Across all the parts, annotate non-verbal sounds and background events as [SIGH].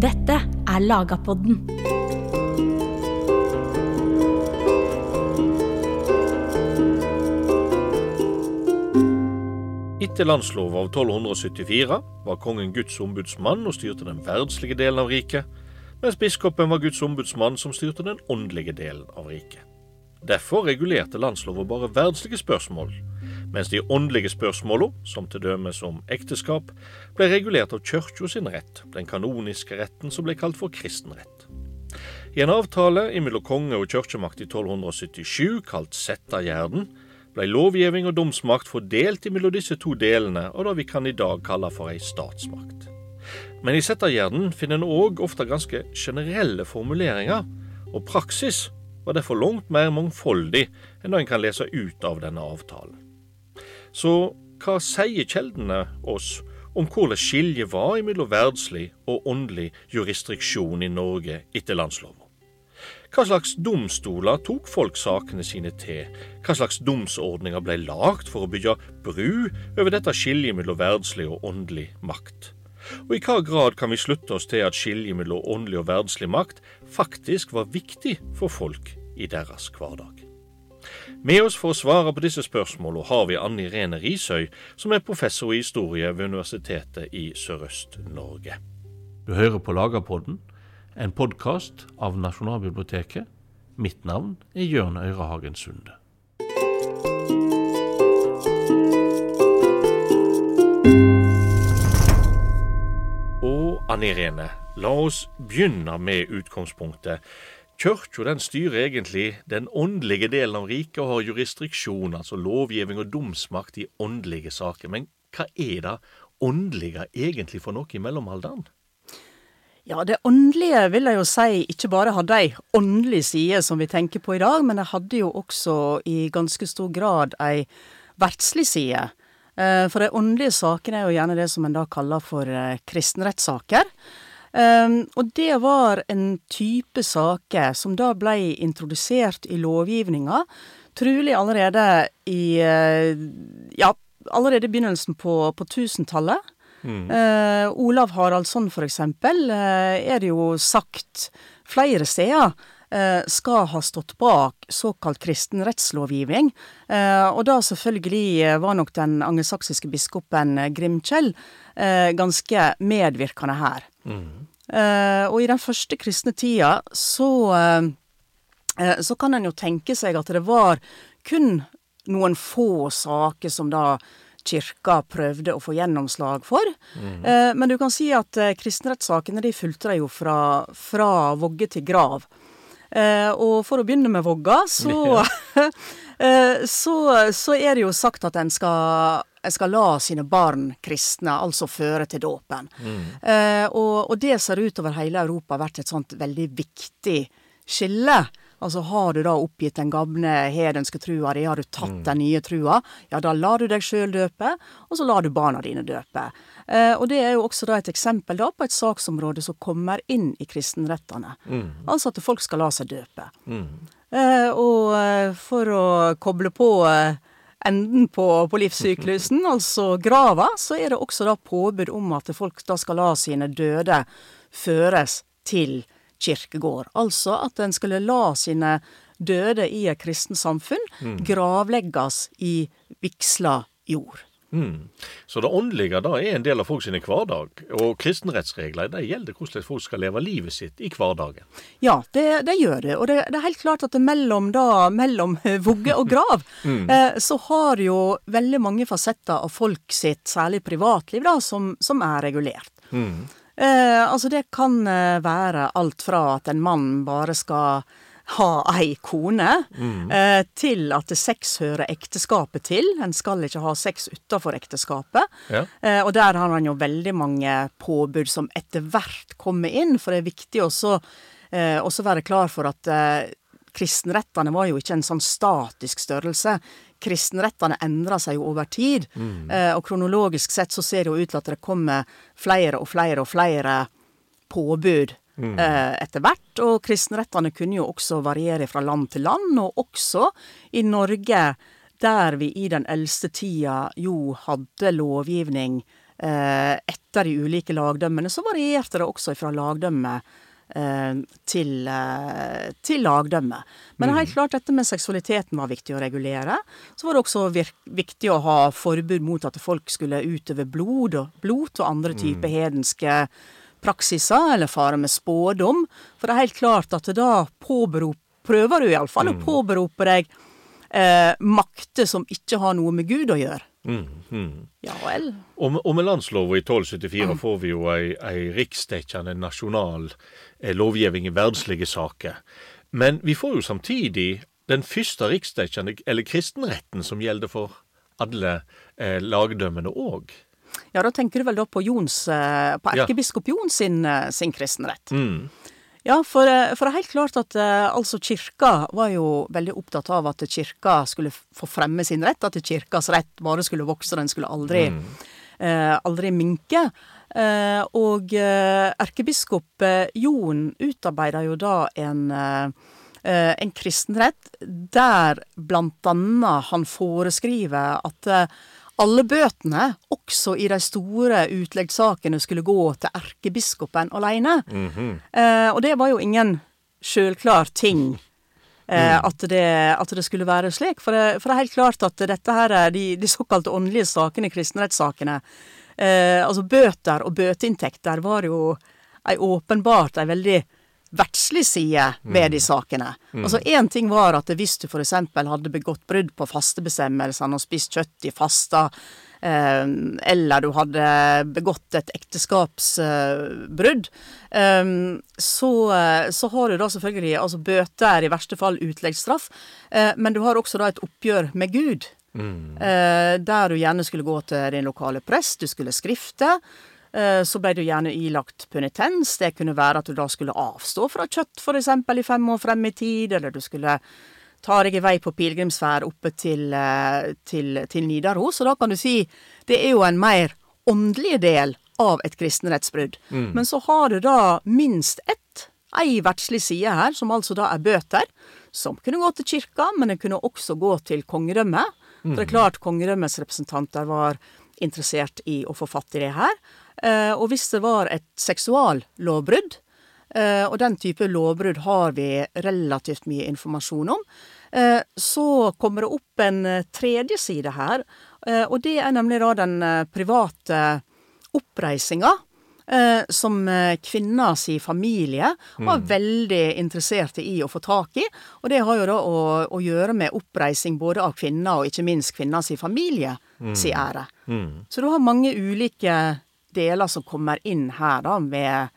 Dette er Lagapodden. Etter landslov av 1274 var kongen Guds ombudsmann og styrte den verdslige delen av riket, mens biskopen var Guds ombudsmann som styrte den åndelige delen av riket. Derfor regulerte landsloven bare verdslige spørsmål, mens de åndelige spørsmålene, som til dømes om ekteskap, ble regulert av kyrkja sin rett, den kanoniske retten som ble kalt for kristenrett. I en avtale mellom konge og kirkemakt i 1277, kalt Settagjerden, ble lovgivning og domsmakt fordelt mellom disse to delene av det vi kan i dag kalle for ei statsmakt. Men i Settagjerden finner en òg ofte ganske generelle formuleringer, og praksis var derfor langt mer mangfoldig enn det en kan lese ut av denne avtalen. Så hva sier kjeldene oss om hvordan skiljet var mellom verdslig og åndelig jurisdiksjon i Norge etter landsloven? Hva slags domstoler tok folk sakene sine til? Hva slags domsordninger ble lagt for å bygge bru over dette skiljet mellom verdslig og åndelig makt? Og i hva grad kan vi slutte oss til at skiljet mellom åndelig og verdslig makt faktisk var viktig for folk i deres hverdag? Med oss for å svare på disse spørsmålene har vi Anne Irene Risøy, som er professor i historie ved Universitetet i Sørøst-Norge. Du hører på Lagerpodden, en podkast av Nasjonalbiblioteket. Mitt navn er Jørn Øyrehagen Sunde. Og Anne Irene, la oss begynne med utgangspunktet. Kirka den styrer egentlig den åndelige delen av riket og har jurisdiksjon, altså lovgivning og domsmakt i åndelige saker. Men hva er det åndelige egentlig for noe i mellomalderen? Ja, det åndelige vil jeg jo si ikke bare hadde ei åndelig side som vi tenker på i dag, men det hadde jo også i ganske stor grad ei verdslig side. For de åndelige sakene er jo gjerne det som en da kaller for kristenrettssaker. Um, og det var en type saker som da blei introdusert i lovgivninga, trolig allerede i Ja, allerede i begynnelsen på, på tusentallet. Mm. Uh, Olav Haraldsson, for eksempel, uh, er det jo sagt flere steder skal ha stått bak såkalt kristenrettslovgivning. og da selvfølgelig var nok den angelsaksiske biskopen Grimkjell ganske medvirkende her. Mm. og i den første kristne tida så, så kan en jo tenke seg at det var kun noen få saker som da kirka prøvde å få gjennomslag for. Mm. Eh, men du kan si at eh, kristenrettssakene de fulgte de jo fra, fra vogge til grav. Eh, og for å begynne med vogga, så, [LAUGHS] [LAUGHS] så, så er det jo sagt at en skal en skal la sine barn kristne, altså føre til dåpen. Mm. Eh, og, og, det ser ut over hele Europa vært et sånt veldig viktig skille. Altså har du da oppgitt den gamle hedenske trua di, har du tatt mm. den nye trua, ja da lar du deg sjøl døpe, og så lar du barna dine døpe. Eh, og det er jo også da et eksempel da på et saksområde som kommer inn i kristenrettene. Mm. Altså at folk skal la seg døpe. Mm. Eh, og for å koble på eh, enden på, på livssyklusen, [LAUGHS] altså grava, så er det også da påbud om at folk da skal la sine døde føres til kirkegård. Altså at en skulle la sine døde i et kristent samfunn mm. gravlegges i vigsla jord. Mm. Så det åndelige da er en del av folk sine hverdag, og kristenrettsregler det gjelder hvordan folk skal leve livet sitt i hverdagen? Ja, det, det gjør det. Og det, det, er helt klart at mellom, da, mellom [LAUGHS] vugge og grav, [LAUGHS] mm. eh, så har jo veldig mange fasetter av folk sitt, særlig privatliv, da, som, som er regulert. Mm. Eh, altså det kan eh, være alt fra at en mann bare skal ha ei kone, mm. eh, til at sex hører ekteskapet til. En skal ikke ha sex utafor ekteskapet. Ja. Eh, og der har han jo veldig mange påbud som etter hvert kommer inn, for det er viktig også, eh, også være klar for at kristenrettene var jo ikke en sånn statisk størrelse kristenrettene endrer seg jo over tid. Mm. Eh, og kronologisk sett så ser det jo ut til at det kommer flere og flere og flere påbud mm. eh, etter hvert. Og kristenrettene kunne jo også variere fra land til land, og også i Norge, der vi i den eldste tida jo hadde lovgivning eh, etter de ulike lagdømmene, så varierte det også fra lagdømme eh, til, eh, til lagdømme. Men det er helt klart dette med seksualiteten var viktig å regulere. Så var det også viktig å ha forbud mot at folk skulle utøve blod og blot og andre typer hedenske praksiser, eller fare med spådom. For det er helt klart at da påberop, prøver du iallfall mm. å påberope deg eh, makter som ikke har noe med Gud å gjøre. Mm, mm. Ja vel. Og, og med landslova i 1274 får vi jo ei, ei riksdekkende nasjonal eh, lovgivning i verdslige saker. Men vi får jo samtidig den første riksdekkende, eller kristenretten, som gjelder for alle eh, lagdømmene òg. Ja, da tenker du vel da på, Jons, eh, på erkebiskop Jon sin, eh, sin kristenrett. Mm. Ja, for, eh, for, det er helt klart at altså kirka var jo veldig opptatt av at kirka skulle få fremme sin rett, at kirkas rett bare skulle vokse, den skulle aldri, mm. eh, aldri minke. Eh, og eh, erkebiskop Jon utarbeida jo da en en kristenrett der blant annet han foreskriver at alle bøtene, også i de store utleggssakene, skulle gå til erkebiskopen alene. Mm -hmm. eh, og det var jo ingen sjølklar ting. Eh, mm. at, det, at, det, skulle være slik. For det, for det, er helt klart at dette her, de, de såkalte åndelige sakene, kristenrettssakene, eh, altså bøter og bøteinntekter, var jo ei åpenbart ei veldig verdslig side ved mm. de sakene. Mm. Altså Én ting var at hvis du f.eks. hadde begått brudd på fastebestemmelsene og spist kjøtt i fasta, eh, eller du hadde begått et ekteskapsbrudd, eh, så, så, har du da selvfølgelig altså bøter, i verste fall utleggsstraff, eh, men du har også da et oppgjør med Gud. Mm. Eh, der du gjerne skulle gå til din lokale prest, du skulle skrifte. Eh, så ble du gjerne ilagt penitens. Det kunne være at du da skulle avstå fra kjøtt f.eks. i fem år frem i tid, eller du skulle ta deg i vei på pilegrimsferd oppe til, eh, til, til Nidaros. Og da kan du si det er jo en mer åndelig del av et kristenrettsbrudd. Mm. Men så har du da minst ett, ei verdslig side her, som altså da er bøter. Som kunne gå til kirka, men det kunne også gå til kongedømmet. Mm. For det er klart kongerømmets representanter var interessert i å få fatt i det her. Eh, og hvis det var et seksuallovbrudd, eh, og den type lovbrudd har vi relativt mye informasjon om, eh, så kommer det opp en tredje side her, og det er nemlig da den private oppreisinga. Som kvinna si familie var mm. veldig interessert i å få tak i. Og det har jo da å, å gjøre med oppreising både av kvinner og ikke minst kvinna si familie mm. si ære. Mm. Så du har mange ulike deler som kommer inn her, da, med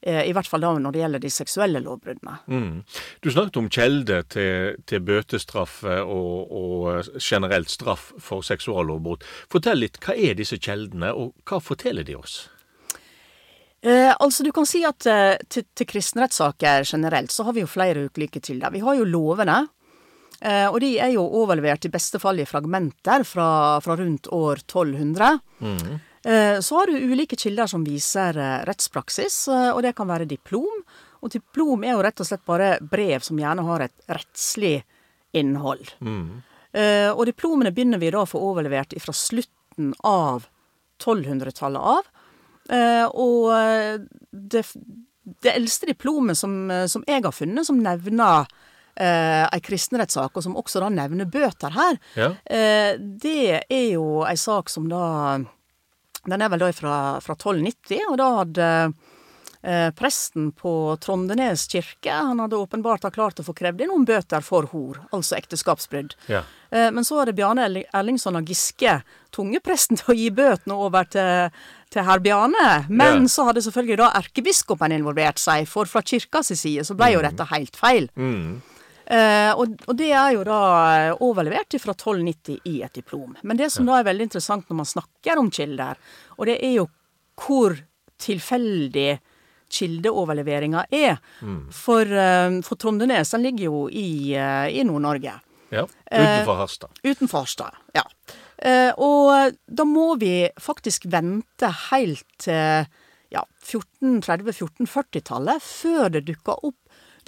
eh, i hvert fall da når det gjelder de seksuelle lovbruddene. Mm. Du snakket om kjelde til, til bøtestraff og, og, generelt straff for seksuallovbrudd. Fortell litt, hva er disse kjeldene, og hva forteller de oss? Eh, altså Du kan si at eh, til, til kristenrettssaker generelt så har vi jo flere ulike kilder. Vi har jo lovene. Eh, og de er jo overlevert i beste fall i fragmenter fra, fra rundt år 1200. Mm. Eh, så har du ulike kilder som viser eh, rettspraksis, eh, og det kan være diplom. Og diplom er jo rett og slett bare brev som gjerne har et rettslig innhold. Mm. Og diplomene begynner vi da å få overlevert fra slutten av 1200-tallet av. Og det, det eldste diplomet som, som, jeg har funnet, som nevner eh, ei kristenrettssak, og som også da nevner bøter her, ja. eh, det er jo ei sak som da den er vel da fra, fra 1290, og da hadde eh, presten på Trondenes kirke Han hadde åpenbart klart å få krevd inn noen bøter for hor, altså ekteskapsbrudd. Ja. Eh, men så hadde Bjarne Erlingsson og Giske tvunget presten til å gi bøtene over til, til herr Bjarne. Men yeah. så hadde selvfølgelig da erkebiskopen involvert seg, for fra kirkas side så ble jo mm. dette helt feil. Mm. Uh, og, og, det er jo da overlevert fra 1290 i et diplom. Men det som da er veldig interessant når man snakker om kilder, og det er jo hvor tilfeldig kildeoverleveringa er. Mm. For, uh, for, Trondenes den ligger jo i, uh, i Nord-Norge. Ja, Utenfor Harstad. utenfor Harstad, ja. Og da må vi faktisk vente helt til ja, 1430-1440-tallet før det dukker opp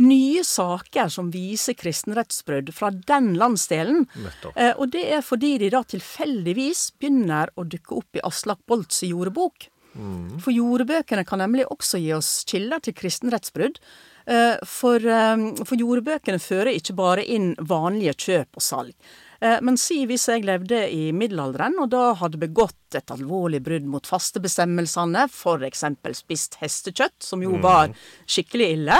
nye saker som viser kristenrettsbrudd fra den landsdelen. Eh, og det er fordi de da tilfeldigvis begynner å dukke opp i Aslak Bolts jordebok. For jordebøkene kan nemlig også gi oss kilder til kristenrettsbrudd. Eh, For, eh, for jordebøkene fører ikke bare inn vanlige kjøp og salg. Eh, Men si hvis jeg levde i middelalderen og da hadde begått et alvorlig brudd mot fastebestemmelsene, f.eks. spist hestekjøtt, som jo var skikkelig ille,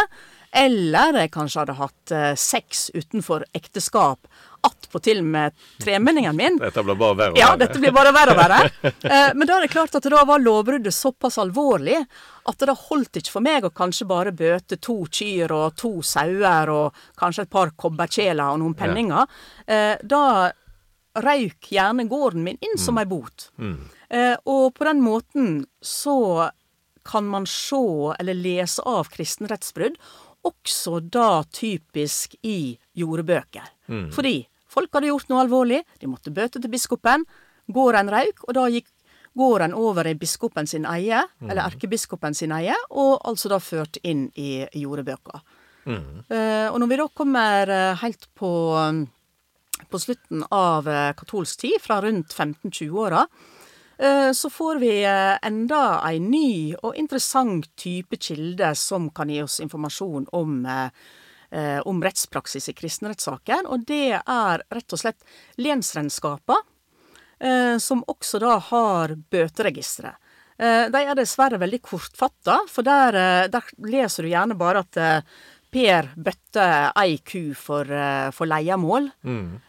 eller jeg kanskje hadde hatt eh, sex utenfor ekteskap, attpåtil med tremenningen min, [LAUGHS] Dette blir bare verre og ja, dette blir bare verre og verre. [LAUGHS] Men da er det klart at da var lovbruddet såpass alvorlig at det holdt ikke for meg å kanskje bare bøte to kyr og to sauer og kanskje et par kobberkjeler og noen penninger. Eh, da røyk gjerne gården min inn som ei bot. Eh, og på den måten så kan man se eller lese av kristenrettsbrudd, også da typisk i jordebøker. Fordi folk hadde gjort noe alvorlig, de måtte bøte til biskopen, gården røyk, og da gikk gården over i biskopen sin eie, eller erkebiskopen sin eie, og altså da ført inn i jordbøker. Mm. Uh, og når vi da kommer eh, helt på på slutten av eh, katolsk tid, fra rundt 1520-åra, eh, så får vi eh, enda ei ny og interessant type kilde som kan gi oss informasjon om, eh, eh, om rettspraksis i kristenrettssaker, og det er rett og slett lensregnskapa, eh, som også da har bøteregistre. Eh, De er dessverre veldig kortfatta, for der, eh, der leser du gjerne bare at eh, Per bøtte ei ku for, eh, for leiemål. Mm.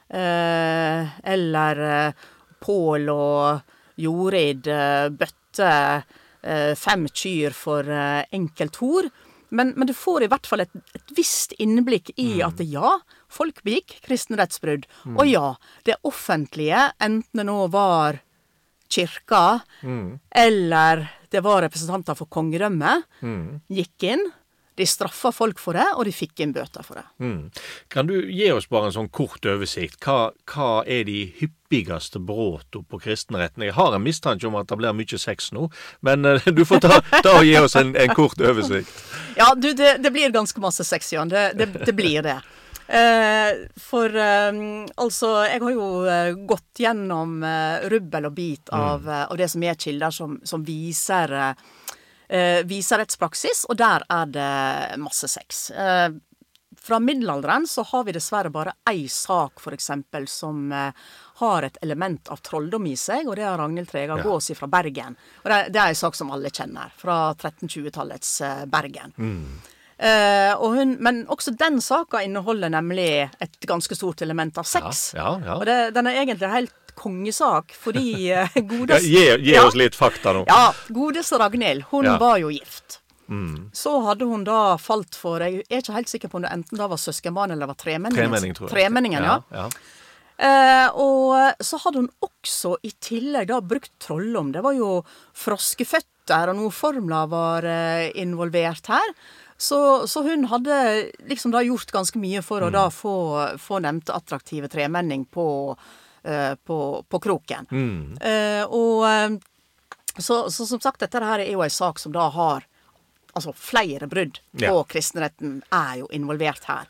eller eh, Pål og Jorid eh, bøtte eh, fem kyr for eh, enkelt hor. Men, men du får i hvert fall et, et visst innblikk i at ja, folk begikk kristenrettsbrudd. Og ja, det offentlige, enten det nå var kirka, eller det var representanter for kongedømmet, gikk inn. De straffa folk for det, og de fikk inn bøter for det. Mm. Kan du gi oss bare en sånn kort oversikt? Hva, hva er de hyppigste bruddene på kristenretten? Jeg har en mistanke om at det blir mye sex nå, men eh, [LAUGHS] du får ta, ta og gi oss en, en kort oversikt. Ja, du, det, det blir ganske masse sex, Jan. Det, det, det blir det. Eh, for eh, altså, jeg har jo eh, gått gjennom eh, rubbel og bit av, mm. av det som er kilder som, som viser eh, eh, viser rettspraksis, og der er det masse sex. Eh, fra middelalderen så har vi dessverre bare ei sak, for eksempel, som eh, har et element av trolldom i seg, og det er Ragnhild Trega Ja. Gås fra Bergen. Og det, det er ei sak som alle kjenner, fra 1320-tallets eh, Bergen. Eh, og hun, men også den saka inneholder nemlig et ganske stort element av sex. Ja, ja, ja. Og det, den er egentlig helt kongesak, fordi godes... [LAUGHS] Ja, gi, gi oss litt fakta nå. ja, godeste Ragnhild, hun Ja. var jo gift. Mm. Så hadde hun da falt for Jeg er ikke helt sikker på om det enten da var søskenbarn eller var tremenningen. Tremenning, tror jeg. Tremenningen, ja. ja. Eh, og så hadde hun også i tillegg da brukt trolldom. Det var jo froskeføtter, og noen formler var eh, involvert her. Så, så hun hadde liksom da gjort ganske mye for å da få, få nevnte attraktive tremenning på, eh, på, på kroken. Mm. Eh, og eh, så, så som sagt, dette her er jo ei sak som da har Altså flere brudd på Ja. kristenretten er jo involvert her.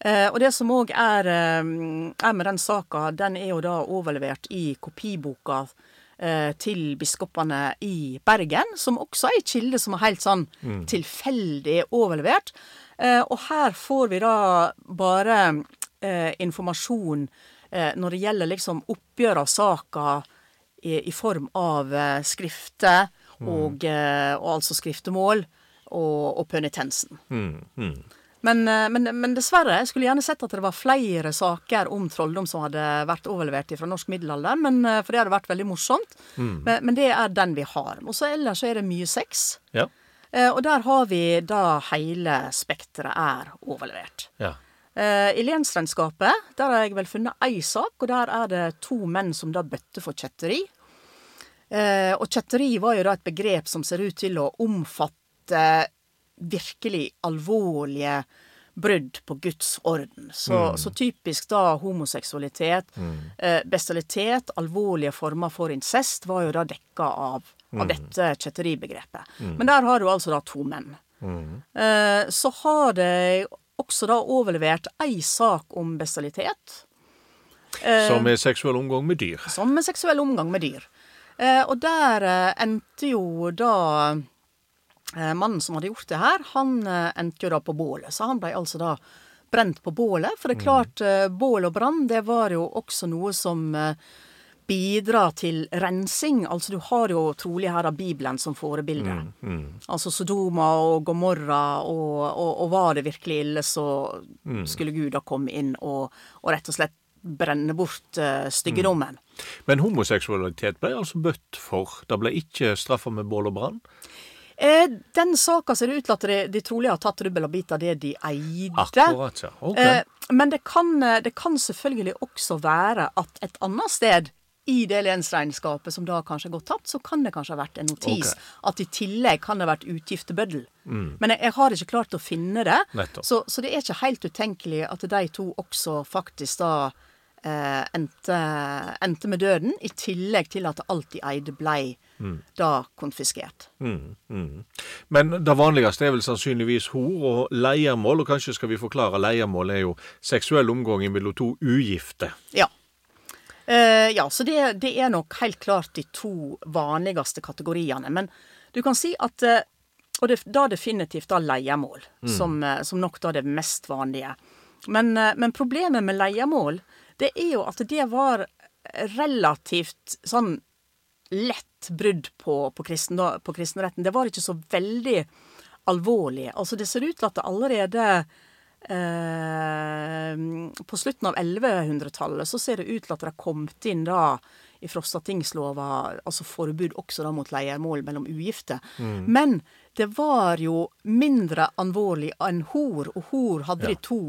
Eh, og det som òg er, eh, er med den saka, den er jo da overlevert i kopiboka eh, til biskopene i Bergen, som også er ei kilde som er helt sånn tilfeldig overlevert. Eh, og her får vi da bare eh, informasjon eh, når det gjelder liksom oppgjør av saka i, i form av eh, skrifter og, eh, og altså skriftemål og, og penitensen. Mm. Mm. Men, eh, men, men dessverre, jeg skulle gjerne sett at det var flere saker om trolldom som hadde vært overlevert fra norsk middelalder, men, eh, for det hadde vært veldig morsomt. Men, men det er den vi har. Og så ellers så er det mye sex. Ja. Eh, Og der har vi da hele spekteret er overlevert. ja. Eh, I lensregnskapet der har jeg vel funnet ei sak, og der er det to menn som da bøtte for kjetteri. Eh, og kjetteri var jo da et begrep som ser ut til å omfatte virkelig alvorlige brudd på Guds orden. Så, så typisk da homoseksualitet, eh, bestialitet, alvorlige former for incest var jo da dekka av, av dette kjetteribegrepet. Men der har du altså da to menn. Eh, så har det også da overlevert ei sak om bestialitet. Eh, Som er seksuell omgang med dyr. som er seksuell omgang med dyr. Eh, og der eh, endte jo da mannen som hadde gjort det her, han endte jo da på bålet. Så han ble altså da brent på bålet. For det er klart, eh, bål og brann, det var jo også noe som bidrar til rensing. Altså du har jo trolig her av Bibelen som forbilde. Altså Sodoma og Gomorra, og, og, og var det virkelig ille, så skulle Gud da komme inn og, og rett og slett brenne bort uh, styggedommen. Men homoseksualitet ble altså bøtt for. Det ble ikke straffa med bål og brann. Eh, den saka ser det ut til at de, de trolig har tatt rubbel og bit av det de eide. Akkurat, ja. Okay. Eh, men det kan, eh, det kan selvfølgelig også være at et annet sted i det lensregnskapet som da kanskje har gått tapt, så kan det kanskje ha vært en notis Ok. Mm. at i tillegg kan det ha vært utgiftebøddel. Men jeg, jeg har ikke klart å finne det. Så, så det er ikke helt utenkelig at de to også faktisk da eh, endte, endte med døden, i tillegg til at alt de eide blei Mm. da konfiskert. Men det vanligste er vel sannsynligvis hor og leiermål, og kanskje skal vi forklare leiermål er jo seksuell omgang mellom to ugifte. Ja. Eh, ja, så det, det er nok helt klart de to vanligste kategoriene. Men du kan si at uh, Og det, da definitivt da leiemål, som, eh, som nok da det mest vanlige. Men, uh, men problemet med leiemål, det er jo at det var relativt sånn lett brudd på, på, kristen, på kristenretten. Det var ikke så veldig alvorlig. Altså, det ser ut til at det allerede på slutten av 1100-tallet så ser det ut til at det har kommet inn da i Frostatingslova altså forbud også da mot leiermål mellom ugifte. Men det var jo mindre alvorlig enn hor, og hor hadde de to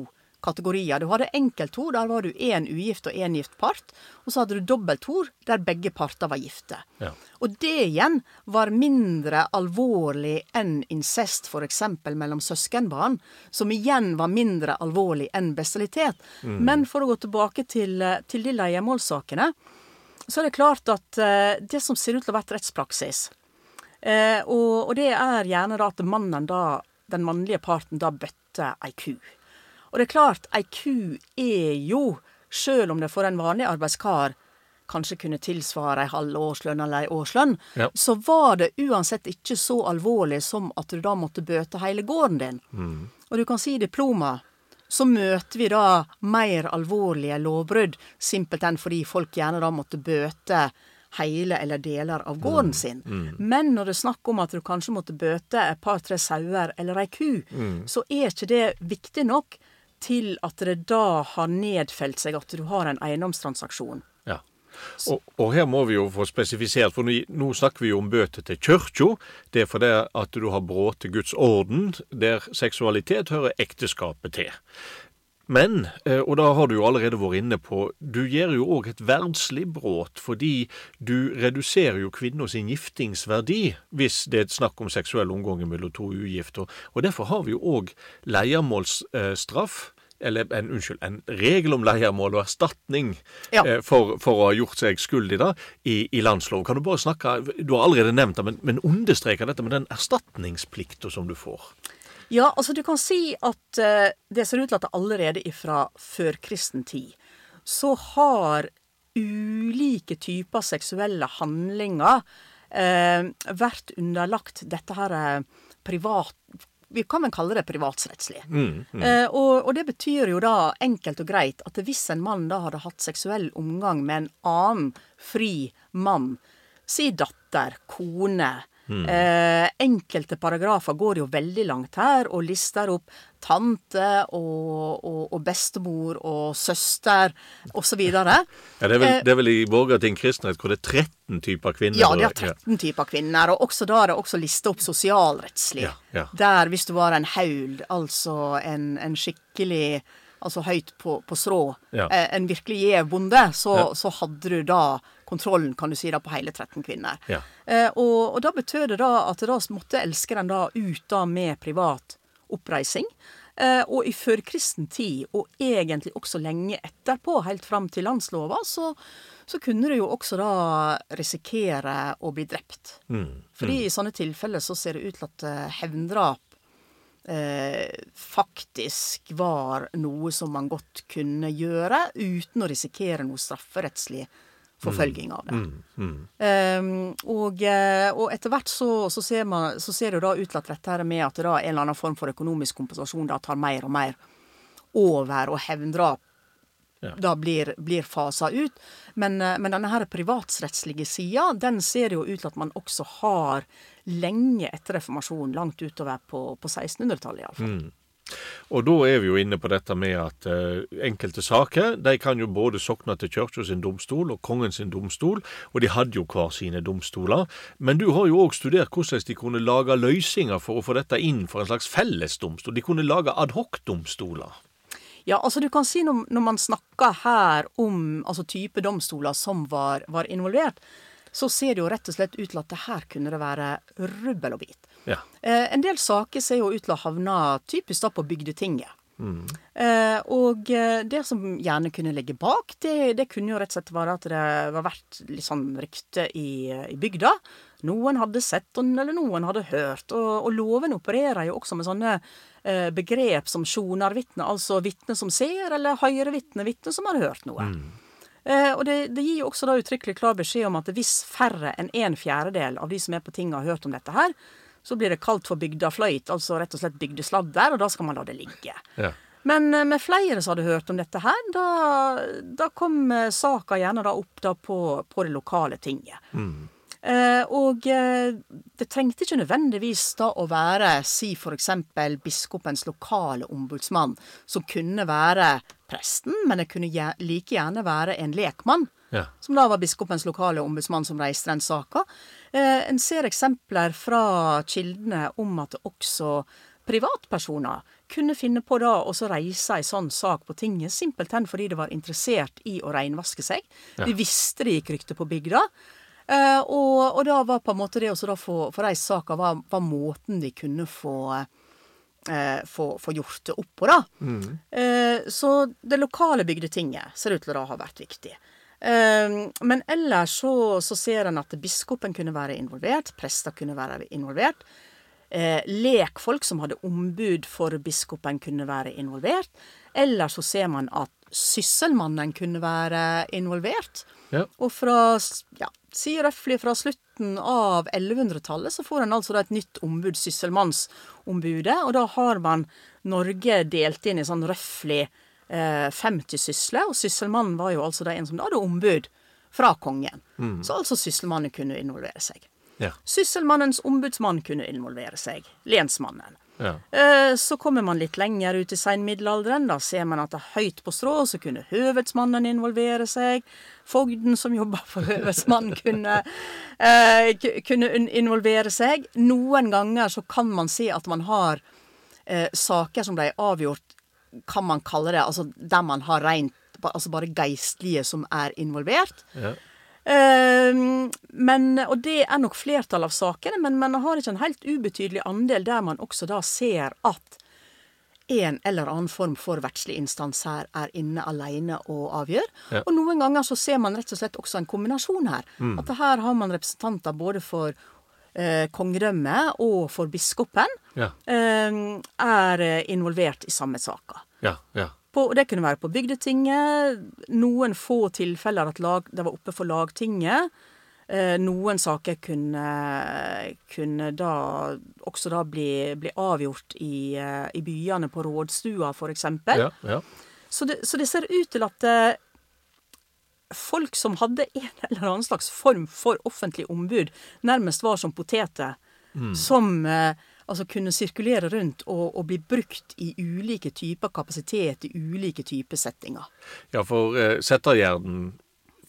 kategorier. Du hadde enkelthor, der var du én ugift og én gift part. Og så hadde du dobbelthor, der begge parter var gifte. Ja. Og det igjen var mindre alvorlig enn incest, f.eks. mellom søskenbarn, som igjen var mindre alvorlig enn bestialitet. Men for å gå tilbake til, eh, til de leiemålssakene, så er det klart at eh, det som ser ut til å ha vært rettspraksis, eh, og, og det er gjerne da at mannen da, den mannlige parten da bøtter ei ku. Og det er klart, ei ku er jo, sjøl om det for en vanlig arbeidskar kanskje kunne tilsvare ei halv årslønn eller ei årslønn, Ja. så var det uansett ikke så alvorlig som at du da måtte bøte hele gården din. Og du kan si diploma så møter vi da mer alvorlige lovbrudd, simpelthen fordi folk gjerne da måtte bøte hele eller deler av gården sin. Men når det er snakk om at du kanskje måtte bøte et par-tre sauer eller ei ku, så er ikke det viktig nok til at det da har nedfelt seg at du har en eiendomstransaksjon. Ja. Og, og her må vi jo få spesifisert, for nå, snakker vi jo om bøter til kirka. Det er fordi at du har brutt Guds orden, der seksualitet hører ekteskapet til. Men, eh, og da har du jo allerede vært inne på, du gjør jo òg et verdslig brudd, fordi du reduserer jo kvinna sin giftingsverdi hvis det er et snakk om seksuell omgang mellom to ugifte. Og derfor har vi jo òg leiermålsstraff. Eller en, unnskyld, en regel om leiermål og erstatning Ja. eh, for, for å ha gjort seg skyldig da, i, i landsloven. Kan du bare snakke, du har allerede nevnt det, men, men understreke dette med den erstatningsplikta som du får? Ja, altså du kan si at eh, det ser ut til at det allerede ifra førkristen tid så har ulike typer seksuelle handlinger eh, vært underlagt dette her eh, privat Vi kan vel kalle det privatsrettslig. Eh, og, og det betyr jo da enkelt og greit at hvis en mann da hadde hatt seksuell omgang med en annen fri mann, si datter, kone Eh, enkelte paragrafer går jo veldig langt her og lister opp tante og, og, og bestemor og søster osv. [LAUGHS] Ja, det, er vel, det er vel i Borgarting kristenhet hvor det er 13 typer kvinner? Ja, de har og- 13 typer kvinner, og også da er det også lista opp sosialrettslig. Ja, ja. Der hvis du var en haul, altså en, en skikkelig Altså høyt på, på strå, Ja. eh, en virkelig gjev bonde, så, Ja. så hadde du da kontrollen, kan du si, da på hele 13 kvinner. Ja. Eh, og, og da betød det da at da måtte elskeren da ut da med privat oppreising. Eh, og i førkristen tid, og egentlig også lenge etterpå, helt fram til landslova, så, så kunne du jo også da risikere å bli drept. Mm, Fordi i sånne tilfeller så ser det ut til at eh, hevndrap eh, faktisk var noe som man godt kunne gjøre uten å risikere noe strafferettslig forfølging av det. Um, og, eh, og etter hvert så, så, ser man, så ser det da ut til at dette her med at det da en eller annen form for økonomisk kompensasjon da tar mer og mer over, og hevndrap Ja. da blir, blir fasa ut. Men, eh, men denne her privatsrettslige sida, den ser jo ut til at man også har lenge etter reformasjonen, langt utover på, på 1600-tallet iallfall. Og da er vi jo inne på dette med at eh, enkelte saker de kan jo både sokne til kirka sin domstol og kongen sin domstol, og de hadde jo hver sine domstoler. Men du har jo òg studert hvordan de kunne lage løsninger for å få dette inn for en slags fellesdomstol. De kunne lage adhocdomstoler. Ja, altså du kan si når, når man snakker her om altså type domstoler som var, var involvert, så ser det jo rett og slett ut til at det her kunne det være rubbel og bit. Ja. Eh, en del saker ser jo ut til å havne typisk da på bygdetinget. Eh, og eh, det som gjerne kunne ligge bak, det, det kunne jo rett og slett være at det var vært litt sånn rykte i, i bygda. Noen hadde sett, eller noen hadde hørt. Og, og loven opererer jo også med sånne eh, begrep som sjonarvitne, altså vitne som ser, eller høyrevitne, vitne som har hørt noe. Eh, og det, det gir jo også da uttrykkelig klar beskjed om at hvis færre enn en fjerdedel av de som er på tinget har hørt om dette her, så blir det kalt for bygdafløyt, altså rett og slett bygdesladder, og da skal man la det ligge. Ja. Men eh, med flere som hadde hørt om dette her, da, da kom eh, saka gjerne da opp da på, på det lokale tinget. Eh, og eh, det trengte ikke nødvendigvis da å være, si for eksempel biskopens lokale ombudsmann, som kunne være presten, men det kunne like gjerne være en lekmann. Ja. Som da var biskopens lokale ombudsmann som reiste den saka. Eh, en ser eksempler fra kildene om at også privatpersoner kunne finne på da å så reise ei sånn sak på tinget, simpelthen fordi de var interessert i å reinvaske seg. De visste det gikk rykte på bygda. Eh, og, og da var på en måte det å da få, få reist saka var, var måten de kunne få eh, få, få gjort det opp på, da. Eh, så det lokale bygdetinget ser ut til å ha vært viktig. Eh, men ellers så, så ser en at biskopen kunne være involvert, prester kunne være involvert. Eh, lekfolk som hadde ombud for biskopen, kunne være involvert. Eller så ser man at sysselmannen kunne være involvert. Ja. Og fra, ja, si røftlig fra slutten av 1100-tallet så får en altså et nytt ombud, Sysselmannsombudet. Og da har man Norge delt inn i sånn røftlig eh, 50 sysler, og Sysselmannen var jo altså en som da hadde ombud fra kongen. Så altså Sysselmannen kunne involvere seg. Ja. Sysselmannens ombudsmann kunne involvere seg. Lensmannen. Ja. Eh, Så kommer man litt lenger ut i seinmiddelalderen. Da ser man at det er høyt på strå, så kunne høvedsmannen involvere seg. Fogden som jobba for høvedsmannen, kunne, eh, kunne involvere seg. Noen ganger så kan man si at man har eh, saker som ble avgjort, kan man kalle det, altså der man har rent Altså bare geistlige som er involvert. Ja. Eh, men, og det er nok flertallet av sakene, men man har ikke en helt ubetydelig andel der man også da ser at en eller annen form for verdslig instans her er inne alene og avgjør. Ja. Og noen ganger så ser man rett og slett også en kombinasjon her. At her har man representanter både for eh, kongedømmet og for biskopen Ja. eh, er involvert i samme saka. Ja. Ja. På, og det kunne være på bygdetinget. Noen få tilfeller at lag, det var oppe for lagtinget. Eh, noen saker kunne, kunne da også da bli, bli avgjort i, eh, i byene, på rådstua f.eks. Ja. Ja. Så, det, så det ser ut til at eh, folk som hadde en [LAUGHS] eller annen slags form for offentlig ombud, nærmest var som poteter. Som eh, altså kunne sirkulere rundt og, og bli brukt i ulike typer kapasitet, i ulike typer settinger. Ja, for eh, Settergjerden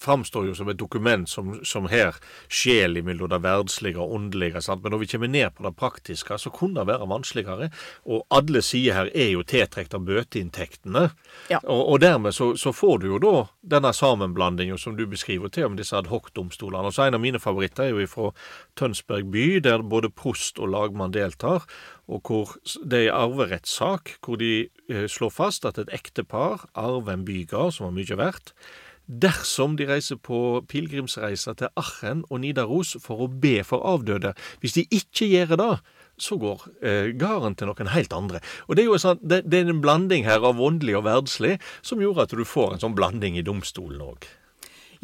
framstår jo som et dokument som, som her skjel mellom det verdslige og åndelige. Sant? Men når vi kommer ned på det praktiske, så kunne det være vanskeligere. Og alle sider her er jo tiltrukket av bøteinntektene. Ja. Og, og dermed så, så får du jo da denne sammenblandinga som du beskriver til om disse adhocdomstolene. Og så En av mine favoritter er jo fra Tønsberg by, der både prost og lagmann deltar. Og hvor det er arverettssak hvor de eh, slår fast at et ektepar arver en bygard som var mye verdt dersom de reiser på pilegrimsreiser til Aachen og Nidaros for å be for avdøde. Hvis de ikke gjør det, så går eh, gården til noen helt andre. Og Det er jo sånn, det, det er en blanding her av åndelig og verdslig som gjorde at du får en sånn blanding i domstolen òg.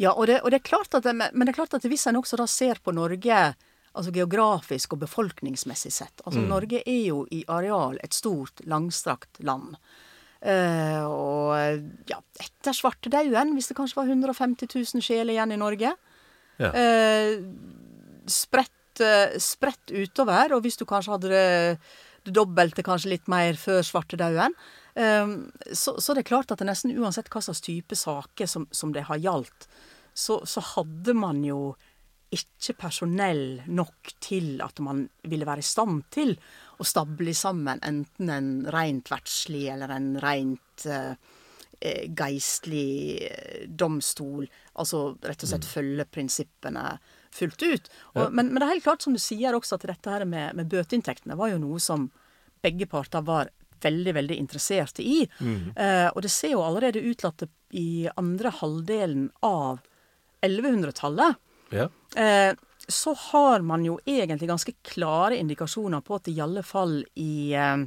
Ja, og det, og det, er klart at men det er klart at hvis en også da ser på Norge altså geografisk og befolkningsmessig sett altså Norge er jo i areal et stort, langstrakt land. Eh, og ja, etter svartedauden, hvis det kanskje var 150 000 sjeler igjen i Norge Ja. eh, spredt, eh, spredt utover, og hvis du kanskje hadde det, det dobbelte, kanskje litt mer før svartedauden, så, så det er klart at det nesten uansett hva slags type saker som, som det har gjaldt, så, så hadde man jo ikke personell nok til at man ville være i stand til å stable sammen enten en rent verdslig eller en rent eh, eh, geistlig eh, domstol. Altså rett og slett følge prinsippene fullt ut. Og, men, men det er helt klart, som du sier også, at dette her med, med bøteinntektene var jo noe som begge parter var veldig, veldig interesserte i. Eh, og det ser jo allerede ut til at i andre halvdelen av 1100-tallet Ja. eh, så har man jo egentlig ganske klare indikasjoner på at i alle fall i, eh,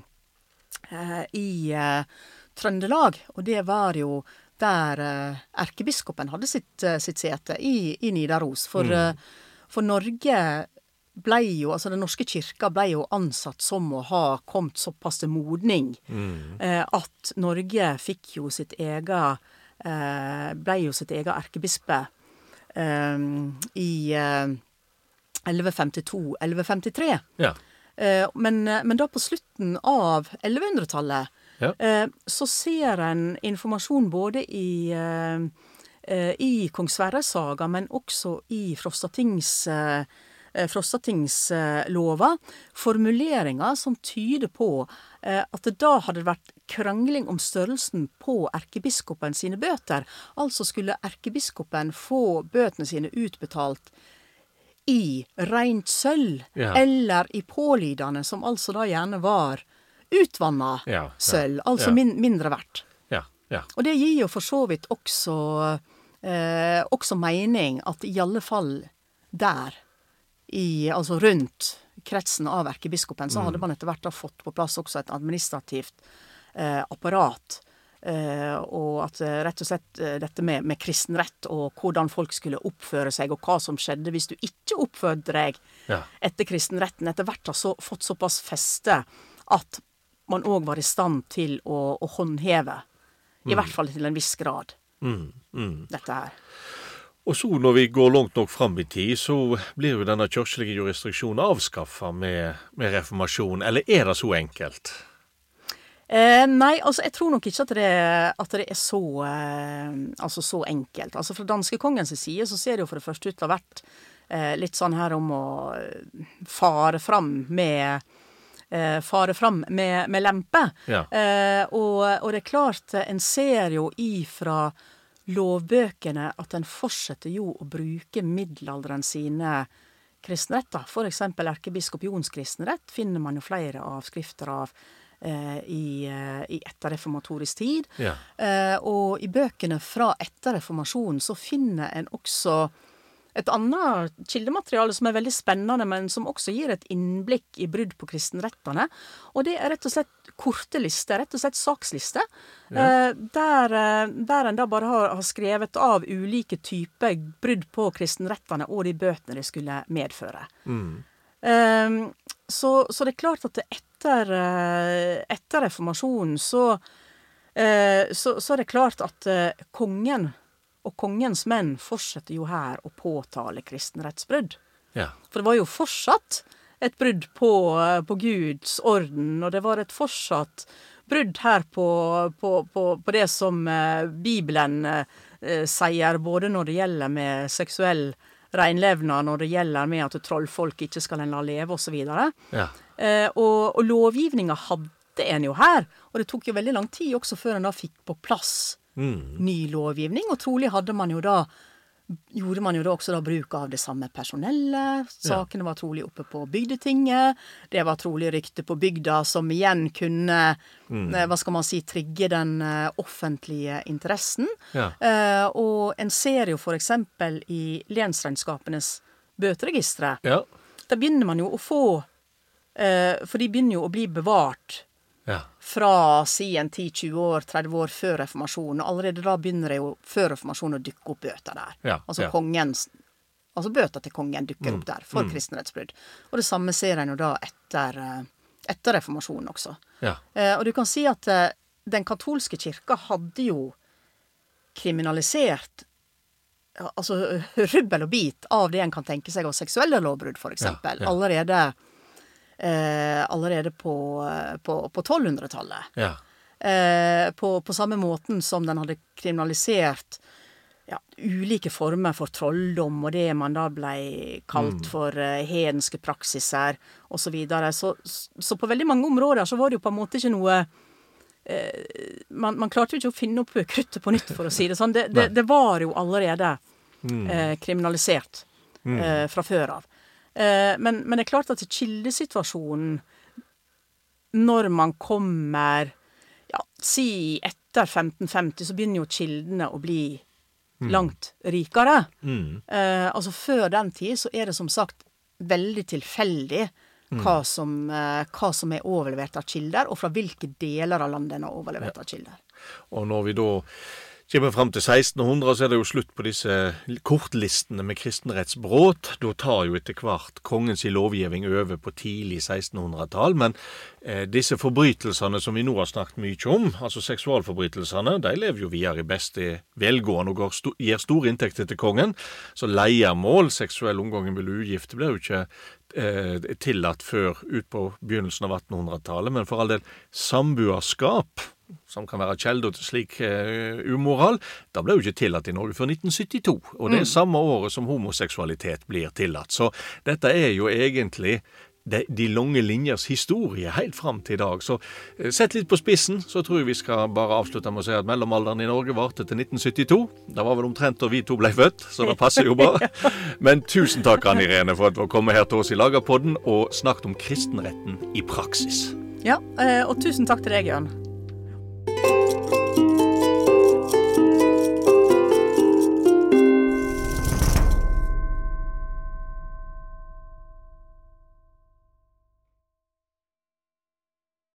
eh, i eh, Trøndelag, og det var jo der erkebiskopen hadde sitt, sitt sete, i, i Nidaros. For, eh, for Norge ble jo, altså Den norske kirka ble jo ansatt som å ha kommet såpass til modning eh, at Norge fikk jo sitt eget eh, ble jo sitt eget erkebispe eh, i eh, 1152-1153. Ja. Eh, men, men da på slutten av 1100-tallet Ja. eh, så ser en informasjon både i eh, eh, i Kong Sverres saga, men også i Frostatings eh, eh, Frostatingslova, formuleringer som tyder på eh, at det da hadde vært krangling om størrelsen på erkebiskopen sine bøter. Altså skulle erkebiskopen få bøtene sine utbetalt i rent sølv, Ja. eller i pålydende, som altså da gjerne var utvanna Ja, sølv, altså min, mindre verdt. Ja. Ja. Og det gir jo for så vidt også, eh, også mening at i alle fall der, i, altså rundt kretsen av erkebiskopen, så hadde man etter hvert da fått på plass også et administrativt eh, apparat. Eh, og at eh, rett og slett eh, dette med, med kristen rett og hvordan folk skulle oppføre seg, og hva som skjedde hvis du ikke oppførte deg Ja. etter kristenretten, etter hvert har så, fått såpass feste at man òg var i stand til å, å håndheve, i hvert fall til en viss grad, Mm, mm. dette her. Og så, når vi går langt nok fram i tid, så blir jo denne kirkelige jurisdiksjonen avskaffa med, med reformasjon. Eller er det så enkelt? Eh, nei, altså jeg tror nok ikke at det, at det er så, eh, altså så enkelt. Altså Fra danskekongens side så ser det jo for det første ut til å ha vært eh, litt sånn her om å fare fram med eh, Fare fram med, med lempe. Ja. Eh, og, og det er klart, en ser jo ifra lovbøkene at en fortsetter jo å bruke middelalderen sine kristenretter. Eksempel erkebiskop Jons kristenrett finner man jo flere avskrifter av i, eh, i etterreformatorisk tid. Ja. Eh, og i bøkene fra etter reformasjonen så finner en også et annet kildemateriale som er veldig spennende, men som også gir et innblikk i brudd på kristenrettene. Og det er rett og slett korte lister, rett og slett sakslister, ja. der, eh, der en da bare har, har skrevet av ulike typer brudd på kristenrettene og de bøtene det skulle medføre. Eh, så, så det er klart at det etter, eh, etter reformasjonen så, eh, så, så er det klart at eh, kongen og kongens menn fortsetter jo her å påtale kristenrettsbrudd. Ja. For det var jo fortsatt et brudd på, på Guds orden, og det var et fortsatt brudd her på, på, på, på det som Bibelen eh, sier, både når det gjelder med seksuell renlevnad, når det gjelder med at trollfolk ikke skal en la leve, osv. Ja. Eh, og og lovgivninga hadde en jo her, og det tok jo veldig lang tid også før en da fikk på plass Mm. ny lovgivning, og trolig hadde man jo da Gjorde man jo da også da bruk av det samme personellet. Sakene var trolig oppe på bygdetinget. Det var trolig rykte på bygda som igjen kunne mm. hva skal man si, trigge den eh, offentlige interessen. Ja. Eh, og en ser jo eksempel i lensregnskapenes bøteregistre Ja. da begynner man jo å få Eh, for de begynner jo å bli bevart Ja. fra si en 10-20 år, 30 år før reformasjonen. Og allerede da begynner det jo før reformasjonen å dukke opp bøter der. Ja, altså ja. kongens Altså bøter til kongen dukker Mm, opp der for kristenrettsbrudd. Og det samme ser en jo da etter, eh, etter reformasjonen også. Ja. Eh, og du kan si at eh, den katolske kirka hadde jo kriminalisert altså rubbel og bit av det en kan tenke seg av seksuelle lovbrudd, f.eks. Ja, ja. Allerede, eh, allerede på, eh, på, på 1200-tallet. Ja. Eh, på, på samme måten som den hadde kriminalisert ja, ulike former for trolldom, og det man da ble kalt for eh, hedenske praksiser, osv. Så, videre. så Så på veldig mange områder så var det jo på en måte ikke noe eh, man, man klarte jo ikke å finne opp kruttet på nytt, for å si det sånn. Det, det, det var jo allerede eh, kriminalisert eh, fra før av. Eh, men, men det er klart at kildesituasjonen når man kommer ja, Si etter 1550, så begynner jo kildene å bli langt rikere. Mm. Eh, altså Før den tid så er det som sagt veldig tilfeldig hva, som, eh, hva som er overlevert av kilder, og fra hvilke deler av landet en har overlevert av kilder. Og når vi da kommer fram til 1600, så er det jo slutt på disse kortlistene med kristenrettsbrudd. Da tar jo etter hvert kongens lovgivning over på tidlig 1600-tall. Men eh, disse forbrytelsene som vi nå har snakket mye om, altså seksualforbrytelsene, de lever jo videre i beste velgående og sto gir store inntekter til kongen. Så leiemål, seksuell omgang med ugifte, blir jo ikke eh, tillatt før ut på begynnelsen av 1800-tallet. Men for all del, samboerskap som kan være kilder til slik uh, umoral, da ble jo ikke tillatt i Norge før 1972. Og det er samme året som homoseksualitet blir tillatt. Så dette er jo egentlig de, de lange linjers historie helt fram til i dag. Så eh, sett litt på spissen, så tror jeg vi skal bare avslutte med å si at mellomalderen i Norge varte til 1972. Det var vel omtrent da vi to ble født, så det passer jo bare. [LAUGHS] Men tusen takk, Anne Irene, for at du kom her til oss i Lagerpodden og snakket om kristenretten i praksis. Ja, eh, og tusen takk til deg, Jørn.